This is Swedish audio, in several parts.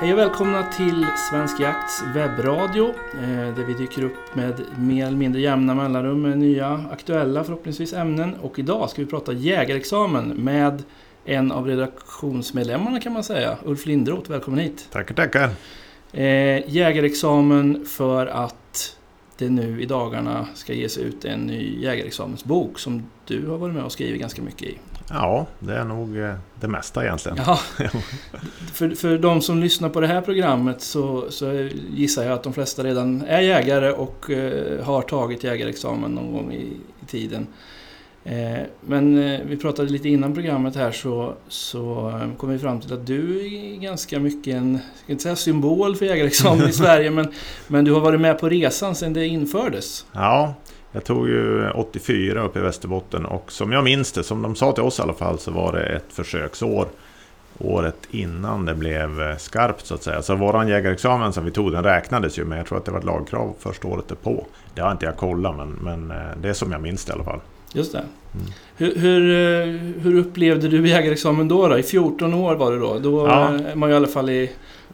Hej och välkomna till Svensk Jakts webbradio eh, där vi dyker upp med mer eller mindre jämna mellanrum med nya aktuella förhoppningsvis ämnen. Och idag ska vi prata jägarexamen med en av redaktionsmedlemmarna kan man säga, Ulf Lindroth. Välkommen hit! Tackar, tackar! Eh, jägarexamen för att det nu i dagarna ska ges ut en ny jägarexamensbok som du har varit med och skrivit ganska mycket i. Ja, det är nog eh, det mesta egentligen. Ja. för, för de som lyssnar på det här programmet så, så gissar jag att de flesta redan är jägare och eh, har tagit jägarexamen någon gång i, i tiden. Eh, men eh, vi pratade lite innan programmet här så, så kom vi fram till att du är ganska mycket en, jag ska inte säga symbol för jägarexamen i Sverige, men, men du har varit med på resan sedan det infördes. Ja, jag tog ju 84 upp i Västerbotten och som jag minns det, som de sa till oss i alla fall, så var det ett försöksår året innan det blev skarpt så att säga. Så våran jägarexamen som vi tog, den räknades ju, men jag tror att det var ett lagkrav första året på. Det har inte jag kollat, men, men det är som jag minns det i alla fall. Just det. Mm. Hur, hur, eh, hur, upplevde du jägarexamen då, då? I 14 år var det då? Då ja. är man ju i alla fall i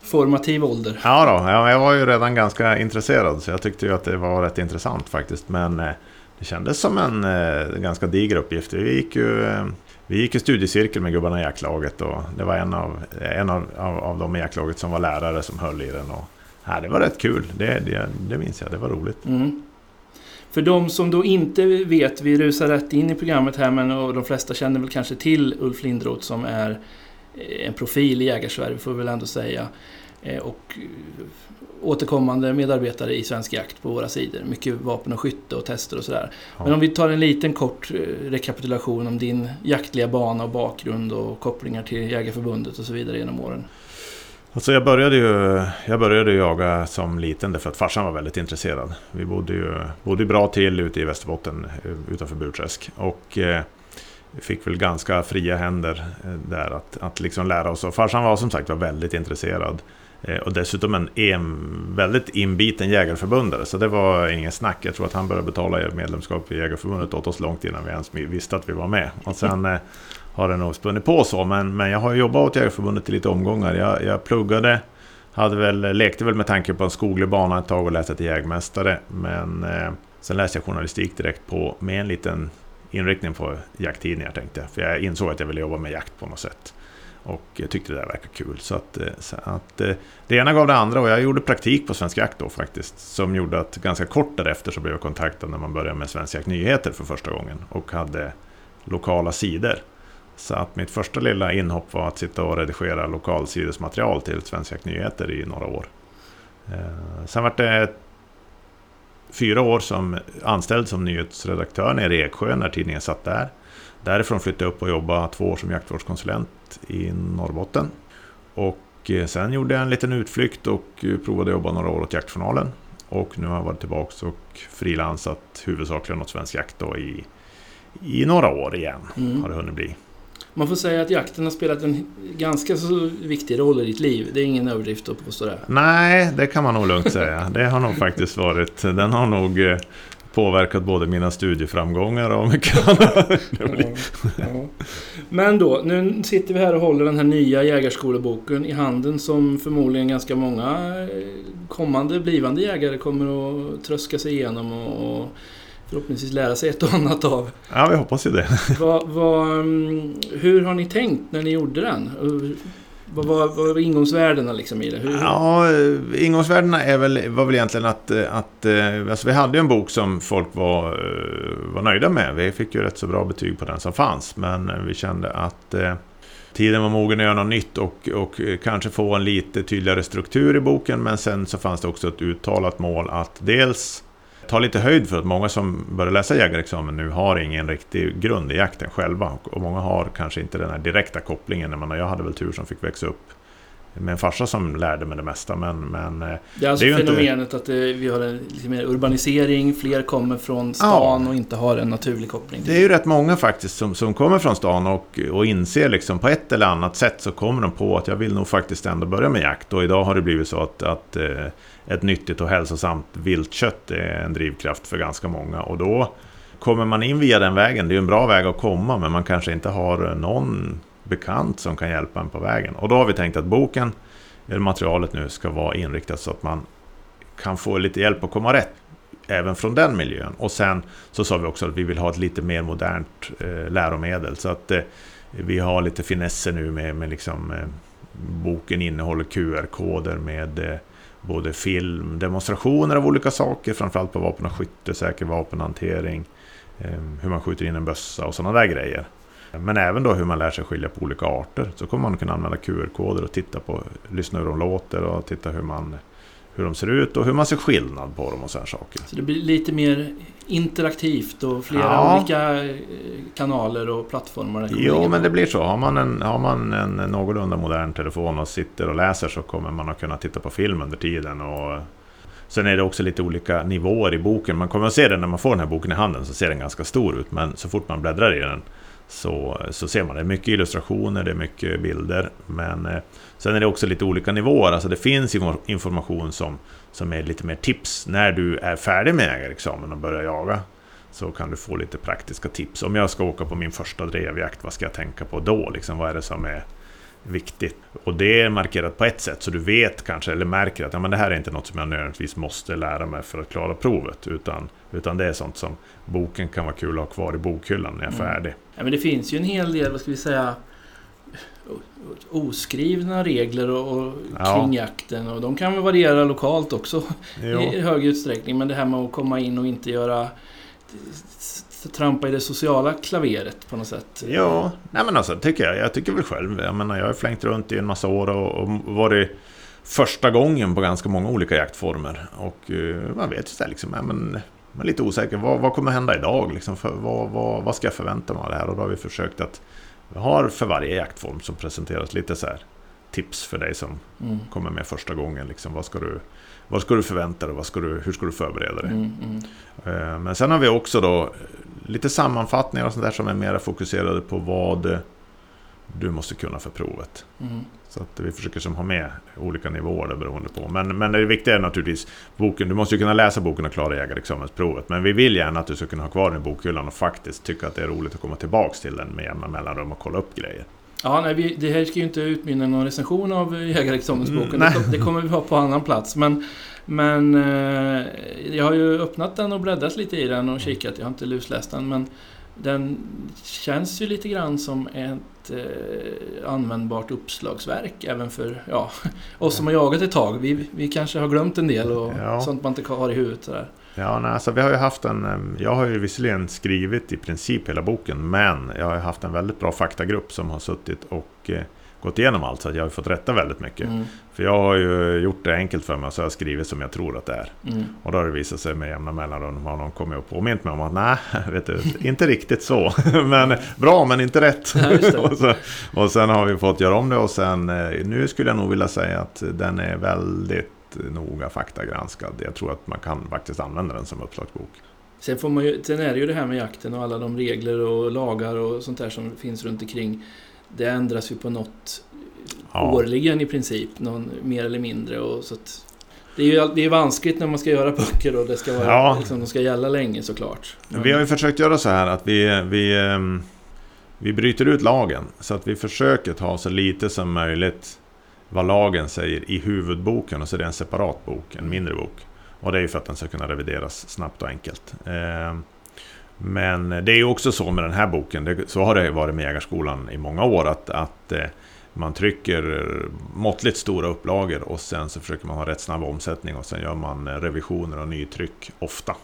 formativ ålder. Ja, då, ja, jag var ju redan ganska intresserad så jag tyckte ju att det var rätt intressant faktiskt. Men eh, det kändes som en eh, ganska diger uppgift. Vi gick ju eh, vi gick i studiecirkel med gubbarna i jaktlaget och det var en av, en av, av, av dem i jaktlaget som var lärare som höll i den. Och, ja, det var rätt kul, det, det, det minns jag, det var roligt. Mm. För de som då inte vet, vi rusar rätt in i programmet här men och de flesta känner väl kanske till Ulf Lindroth som är en profil i Jägarsverige får vi väl ändå säga. Eh, och eh, återkommande medarbetare i Svensk Jakt på våra sidor. Mycket vapen och skytte och tester och sådär. Ja. Men om vi tar en liten kort rekapitulation om din jaktliga bana och bakgrund och kopplingar till Jägarförbundet och så vidare genom åren. Alltså jag, började ju, jag började jaga som liten därför att farsan var väldigt intresserad. Vi bodde ju bodde bra till ute i Västerbotten eh, utanför Burträsk. Och eh, fick väl ganska fria händer eh, där att, att liksom lära oss. Och farsan var som sagt var väldigt intresserad. Eh, och dessutom en, en väldigt inbiten jägarförbundare. Så det var ingen snack. Jag tror att han började betala medlemskap i Jägarförbundet åt oss långt innan vi ens visste att vi var med. Och sen eh, har det nog spunnit på så. Men, men jag har jobbat åt Jägarförbundet i lite omgångar. Jag, jag pluggade, hade väl, lekte väl med tanke på en skoglig bana ett tag och läste till jägmästare. Men eh, sen läste jag journalistik direkt på med en liten inriktning på jakttidningar tänkte jag. För jag insåg att jag ville jobba med jakt på något sätt. Och jag tyckte det där verkade kul. Så att, eh, så att eh, det ena gav det andra och jag gjorde praktik på Svensk Jakt då faktiskt. Som gjorde att ganska kort därefter så blev jag kontaktad när man började med Svensk Jakt Nyheter för första gången. Och hade lokala sidor. Så att mitt första lilla inhopp var att sitta och redigera lokalsidesmaterial till Svensk Jakt Nyheter i några år. Eh, sen var det fyra år som anställd som nyhetsredaktör nere i Eksjö när tidningen satt där. Därifrån flyttade jag upp och jobbade två år som jaktvårdskonsulent i Norrbotten. Och eh, sen gjorde jag en liten utflykt och eh, provade jobba några år åt Jaktjournalen. Och nu har jag varit tillbaka och frilansat huvudsakligen åt Svensk Jakt då i, i några år igen. Mm. Har det hunnit bli. Man får säga att jakten har spelat en ganska så viktig roll i ditt liv. Det är ingen överdrift att påstå det. Nej, det kan man nog lugnt säga. Det har nog faktiskt varit... Den har nog eh, påverkat både mina studieframgångar och mycket annat. Ja, ja. Men då, nu sitter vi här och håller den här nya jägarskoleboken i handen som förmodligen ganska många eh, kommande blivande jägare kommer att tröska sig igenom och förhoppningsvis lära sig ett och annat av. Ja, vi hoppas ju det. Vad, vad, mm, hur har ni tänkt när ni gjorde den? Vad var, vad var ingångsvärdena liksom i det? Hur? Ja, ingångsvärdena är väl, var väl egentligen att, att eh, alltså vi hade ju en bok som folk var, eh, var nöjda med. Vi fick ju rätt så bra betyg på den som fanns. Men vi kände att eh, tiden var mogen att göra något nytt och, och kanske få en lite tydligare struktur i boken. Men sen så fanns det också ett uttalat mål att dels ta lite höjd för att många som börjar läsa jägarexamen nu har ingen riktig grund i jakten själva. Och många har kanske inte den här direkta kopplingen. Jag hade väl tur som fick växa upp med en farsa som lärde mig det mesta. Men, men eh, det är alltså det är fenomenet inte... att det, vi har en lite mer urbanisering, fler kommer från stan ja. och inte har en naturlig koppling. Det är ju rätt många faktiskt som, som kommer från stan och, och inser liksom på ett eller annat sätt så kommer de på att jag vill nog faktiskt ändå börja med jakt. Och idag har det blivit så att, att eh, ett nyttigt och hälsosamt viltkött är en drivkraft för ganska många. Och då kommer man in via den vägen, det är en bra väg att komma, men man kanske inte har någon bekant som kan hjälpa en på vägen. Och då har vi tänkt att boken eller materialet nu ska vara inriktat så att man kan få lite hjälp att komma rätt även från den miljön. Och sen så sa vi också att vi vill ha ett lite mer modernt eh, läromedel. Så att eh, vi har lite finesser nu med, med liksom, eh, boken innehåller QR-koder med eh, både film, demonstrationer av olika saker, framförallt på vapen och skytte, säker vapenhantering, eh, hur man skjuter in en bössa och sådana där grejer. Men även då hur man lär sig skilja på olika arter. Så kommer man kunna använda QR-koder och titta på, lyssna hur de låter och titta hur man hur de ser ut och hur man ser skillnad på dem och sådana saker. Så det blir lite mer interaktivt och flera ja. olika eh, kanaler och plattformar? Jo, men det blir så. Har man, en, har man en någorlunda modern telefon och sitter och läser så kommer man att kunna titta på film under tiden. Och Sen är det också lite olika nivåer i boken. Man kommer att se det när man får den här boken i handen så ser den ganska stor ut. Men så fort man bläddrar i den så, så ser man det. är mycket illustrationer, det är mycket bilder. Men eh, sen är det också lite olika nivåer. Alltså det finns information som, som är lite mer tips. När du är färdig med jägarexamen och börjar jaga så kan du få lite praktiska tips. Om jag ska åka på min första drevjakt, vad ska jag tänka på då? Liksom, vad är det som är viktigt. Och det är markerat på ett sätt, så du vet kanske, eller märker att ja, men det här är inte något som jag nödvändigtvis måste lära mig för att klara provet. Utan, utan det är sånt som boken kan vara kul att ha kvar i bokhyllan när jag är mm. färdig. Ja, men det finns ju en hel del, vad ska vi säga, oskrivna regler och, och ja. kring jakten. Och de kan väl variera lokalt också jo. i hög utsträckning. Men det här med att komma in och inte göra trampa i det sociala klaveret på något sätt? Ja, nej men alltså tycker jag. Jag tycker väl själv. Jag menar, jag har flängt runt i en massa år och, och varit första gången på ganska många olika jaktformer. Och uh, man vet ju så här, liksom, ja, men, man är lite osäker. Vad, vad kommer hända idag? Liksom, för, vad, vad, vad ska jag förvänta mig av det här? Och då har vi försökt att vi har för varje jaktform som presenteras lite så här tips för dig som mm. kommer med första gången. Liksom, vad, ska du, vad ska du förvänta dig? Vad ska du, hur ska du förbereda dig? Mm, mm. Eh, men sen har vi också då lite sammanfattningar och sånt där som är mer fokuserade på vad du måste kunna för provet. Mm. Så att vi försöker som ha med olika nivåer där beroende på. Men, men det viktiga är naturligtvis boken. Du måste ju kunna läsa boken och klara jägarexamensprovet. Men vi vill gärna att du ska kunna ha kvar den i bokhyllan och faktiskt tycka att det är roligt att komma tillbaka till den med jämna mellanrum och kolla upp grejer. Ja, nej, vi, det här ska ju inte utmynna någon recension av jägarexamensboken. Mm, det, det, kommer vi ha på annan plats. Men, men eh, jag har ju öppnat den och bläddrat lite i den och kikat. Jag har inte lusläst den. Men den känns ju lite grann som ett eh, användbart uppslagsverk även för ja, oss som har jagat ett tag. Vi, vi kanske har glömt en del och ja. sånt man inte har i huvudet. Sådär. Ja, nej, alltså vi har ju haft en... Jag har ju visserligen skrivit i princip hela boken, men jag har haft en väldigt bra faktagrupp som har suttit och eh, gått igenom allt, så jag har fått rätta väldigt mycket. Mm. För jag har ju gjort det enkelt för mig, så jag har skrivit som jag tror att det är. Mm. Och då har det visat sig med jämna mellanrum, har någon kommit och påmint mig om att nej, vet du, inte riktigt så. men bra, men inte rätt. Ja, och, så, och sen har vi fått göra om det och sen, eh, nu skulle jag nog vilja säga att den är väldigt noga faktagranskad. Jag tror att man kan faktiskt använda den som uppslagsbok. Sen, får man ju, sen är det ju det här med jakten och alla de regler och lagar och sånt där som finns runt omkring. Det ändras ju på något ja. årligen i princip, någon mer eller mindre. Och så det är ju det är vanskligt när man ska göra böcker och det ska vara, ja. liksom, de ska gälla länge såklart. Men... Vi har ju försökt göra så här att vi, vi, ehm, vi bryter ut lagen. Så att vi försöker ta så lite som möjligt vad lagen säger i huvudboken och så är det en separat bok, en mindre bok. Och det är ju för att den ska kunna revideras snabbt och enkelt. Ehm, men det är ju också så med den här boken, så har det varit med Jägarskolan i många år, att, att eh, man trycker måttligt stora upplagor och sen så försöker man ha rätt snabb omsättning och sen gör man eh, revisioner och nytryck ofta.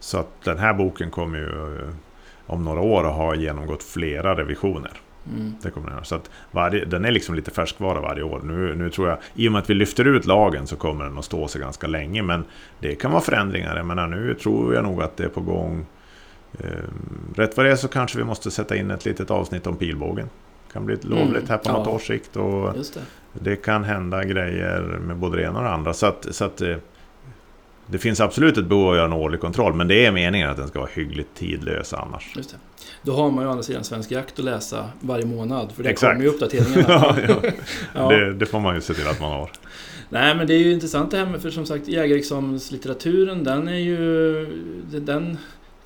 Så att den här boken kommer ju eh, om några år att ha genomgått flera revisioner. Mm. Det kommer den, så att varje, den är liksom lite färskvara varje år. Nu, nu tror jag, i och med att vi lyfter ut lagen så kommer den att stå sig ganska länge. Men det kan vara förändringar. Jag menar, nu tror jag nog att det är på gång. Eh, rätt vad det är så kanske vi måste sätta in ett litet avsnitt om pilbågen. Det kan bli lovligt mm. här på ja. något års sikt. Och det. det. kan hända grejer med både det ena och det andra. Så att, så att eh, det finns absolut ett behov av att göra en årlig kontroll, men det är meningen att den ska vara hyggligt tidlös annars. Just det. Då har man ju å andra sidan Svensk Jakt att läsa varje månad, för det Exakt. kommer ju uppdateringarna. ja, ja. ja. Det, det, får man ju se till att man har. Nej, men det är ju intressant det här med, för som sagt, jägarexamenslitteraturen, den är ju... Den,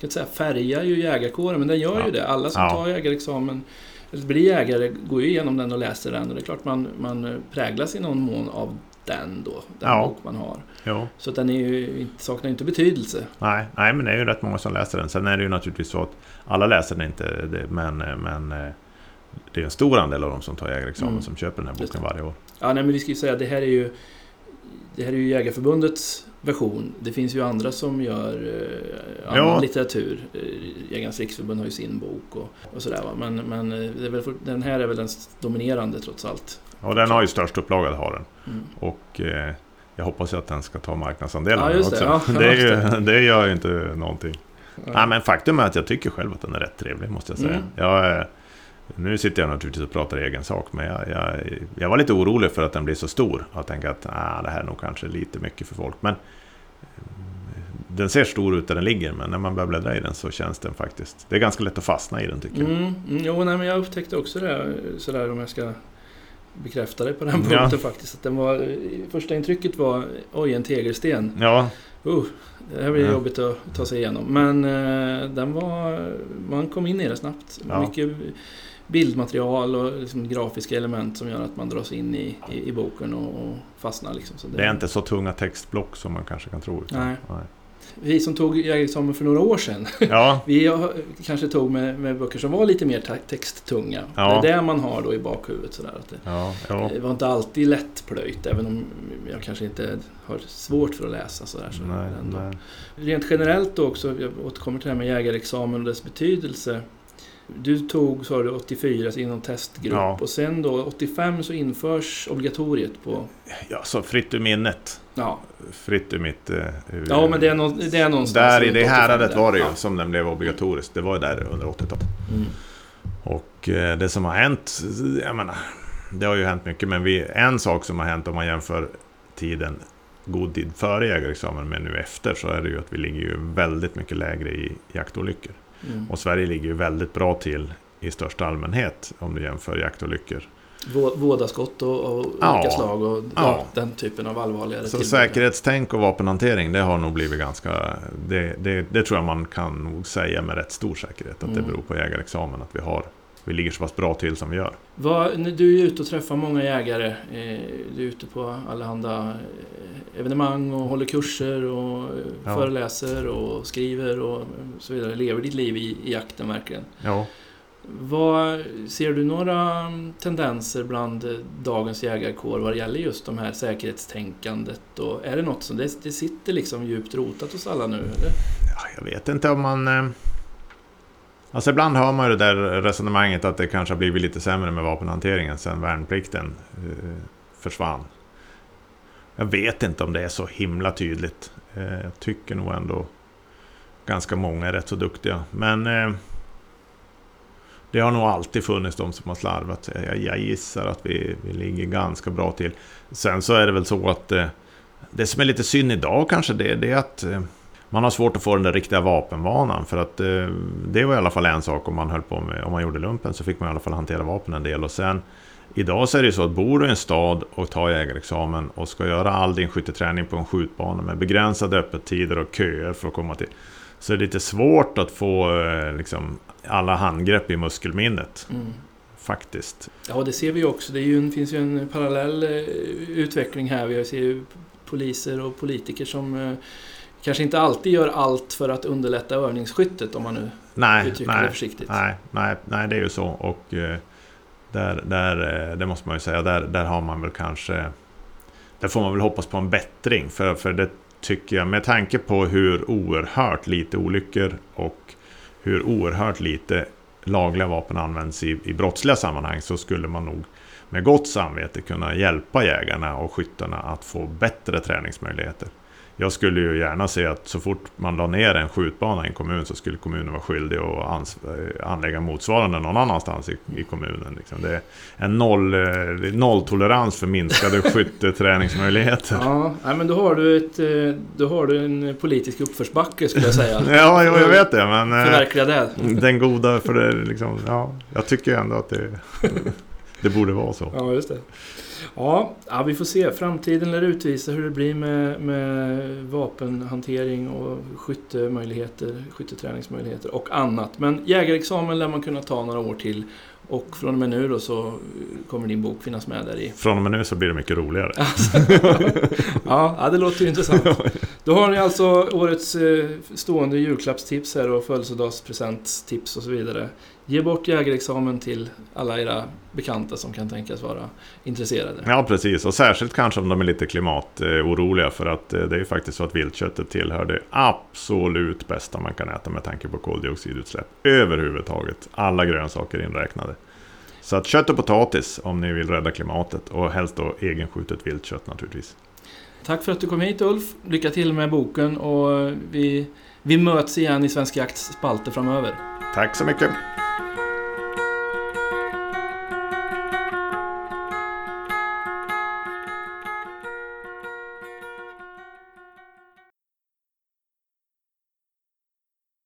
kan säga färgar ju jägarkåren, men den gör ju det. Alla som tar jägarexamen blir jägare går ju igenom den och läser den och det är klart man, man präglas i någon mån av den då, den Ja. bok man har. Jo. Så den är ju, saknar inte betydelse. Nej, nej, men det är ju rätt många som läser den. Sen är det ju naturligtvis så att alla läser den inte, det, men, men eh, det är en stor andel av dem som tar jägarexamen Mm. som köper den här boken varje år. Ja, nej, men vi ska ju säga att det här är ju det här är ju Jägarförbundets version. Det finns ju andra som gör eh, annan Ja. litteratur. Eh, Jägarnas riksförbund har ju sin bok och, och sådär. Va? Men, men eh, den här är väl den dominerande trots allt. Och den har ju störst upplaga, det har den. Mm. Och eh, jag hoppas ju att den ska ta marknadsandelen Ja, just det. också. Ja, det, är ju, det gör ju inte någonting. Nej, men faktum är att jag tycker själv att den är rätt trevlig, måste jag säga. Mm. Jag, är- nu sitter jag naturligtvis och pratar i egen sak, men jag, jag, jag var lite orolig för att den blir så stor. Jag tänker att ah, det här är nog kanske lite mycket för folk. Men mm, den ser stor ut där den ligger, men när man börjar bläddra i den så känns den faktiskt... Det är ganska lätt att fastna i den tycker jag. Mm, mm, jo, nej, men jag upptäckte också det, sådär om jag ska bekräfta det på den Ja. punkten faktiskt. Att den var, första intrycket var, oj, en tegelsten. Ja, Uh, det här blir Ja. jobbigt att ta sig igenom. Men eh, den var, man kom in i det snabbt. Ja. Mycket bildmaterial och liksom grafiska element som gör att man dras in i, i, i boken och, och fastnar. Liksom. Så det är inte så tunga textblock som man kanske kan tro. utan- Nej. Vi som tog jägarexamen för några år sedan, Ja, vi kanske tog med, med böcker som var lite mer te- texttunga. Ja. Det är det man har då i bakhuvudet. Sådär, att det, ja, det var inte alltid lättplöjt, även om jag kanske inte har svårt för att läsa. Sådär, så Nej, nej. Rent generellt då också, jag återkommer till det här med jägarexamen och dess betydelse. Du tog, sa du, 84 i någon testgrupp Ja. och sen då 85 så införs obligatoriet på... Ja, så fritt ur minnet. Ja, Fritt ur mitt... eh, ja men det är, nå, det är någonstans... Där i det 85 häradet var det ju Ja. som den blev obligatorisk. Det var ju där under 80-talet. Mm. Och eh, det som har hänt, jag menar, det har ju hänt mycket, men vi, en sak som har hänt om man jämför tiden god tid före jägarexamen med nu efter så är det ju att vi ligger ju väldigt mycket lägre i jaktolyckor. Mm. Och Sverige ligger ju väldigt bra till i största allmänhet om du jämför jaktolyckor. Vå- Vådaskott och, och Ja. olika slag och ja. Den typen av allvarligare Så tillbud. säkerhetstänk och vapenhantering, det har nog blivit ganska... Det, det, det tror jag man kan nog säga med rätt stor säkerhet, att det Mm. beror på jägarexamen, att vi har... Vi ligger så pass bra till som vi gör. Du är ute och träffar många jägare, eh, du är ute på allehanda eh, evenemang och håller kurser och eh, Ja. föreläser och skriver och så vidare. Lever ditt liv i, i jakten verkligen. Ja. Vad, ser du några mm, tendenser bland dagens jägarkår vad det gäller just de här säkerhetstänkandet? Och är det något som det, det sitter liksom djupt rotat hos alla nu? Eller? Ja, jag vet inte om man... Alltså ibland hör man ju det där resonemanget att det kanske har blivit lite sämre med vapenhanteringen sen värnplikten eh, försvann. Jag vet inte om det är så himla tydligt. Eh, jag tycker nog ändå ganska många är rätt så duktiga. Men eh, det har nog alltid funnits de som har slarvat. Jag, jag gissar att vi, vi ligger ganska bra till. Sen så är det väl så att det som är lite synd idag kanske det, det är att man har svårt att få den där riktiga vapenvanan. För att eh, det var i alla fall en sak om man höll på med, om man gjorde lumpen så fick man i alla fall hantera vapen en del. Och sen idag så är det ju så att bor du i en stad och tar jägarexamen och ska göra all din skytteträning på en skjutbana med begränsade öppettider och köer för att komma till. Så är det lite svårt att få eh, liksom, alla handgrepp i muskelminnet. Mm. Faktiskt. Ja, det ser vi också. Det är ju en, finns ju en parallell eh, utveckling här. Vi ser ju poliser och politiker som eh, kanske inte alltid gör allt för att underlätta övningsskyttet om man nu Nej, uttrycker det nej, försiktigt. nej, nej, nej, det är ju så. Och eh, där, där, eh, det måste man ju säga, där, där har man väl kanske... Där får man väl hoppas på en bättring. För, för det tycker jag, med tanke på hur oerhört lite olyckor och hur oerhört lite lagliga vapen används i, i brottsliga sammanhang så skulle man nog med gott samvete kunna hjälpa jägarna och skyttarna att få bättre träningsmöjligheter. Jag skulle ju gärna se att så fort man la ner en skjutbana i en kommun så skulle kommunen vara skyldig att eh, anlägga motsvarande någon annanstans i, i kommunen. Liksom. Det är en noll, eh, nolltolerans för minskade skytteträningsmöjligheter. Ja, men då har, du ett, eh, då har du en politisk uppförsbacke skulle jag säga. Ja, jo, jag vet det, men... Förverkliga det. Den goda, för det liksom, ja, jag tycker ändå att det, det borde vara så. Ja, just det. Ja, ja, vi får se. Framtiden lär utvisa hur det blir med, med vapenhantering och skyttemöjligheter, skytteträningsmöjligheter och annat. Men jägarexamen lär man kunna ta några år till och från och med nu då så kommer din bok finnas med där i. Från och med nu så blir det mycket roligare. ja, det låter ju intressant. Då har ni alltså årets eh, stående julklappstips här och födelsedagspresentstips och så vidare. Ge bort jägarexamen till alla era bekanta som kan tänkas vara intresserade. Ja, precis. Och särskilt kanske om de är lite klimatoroliga. För att eh, det är ju faktiskt så att viltköttet tillhör det absolut bästa man kan äta med tanke på koldioxidutsläpp. Överhuvudtaget. Alla grönsaker inräknade. Så att kött och potatis om ni vill rädda klimatet. Och helst då egenskjutet viltkött naturligtvis. Tack för att du kom hit Ulf. Lycka till med boken och vi, vi möts igen i Svensk Jakts spalter framöver. Tack så mycket.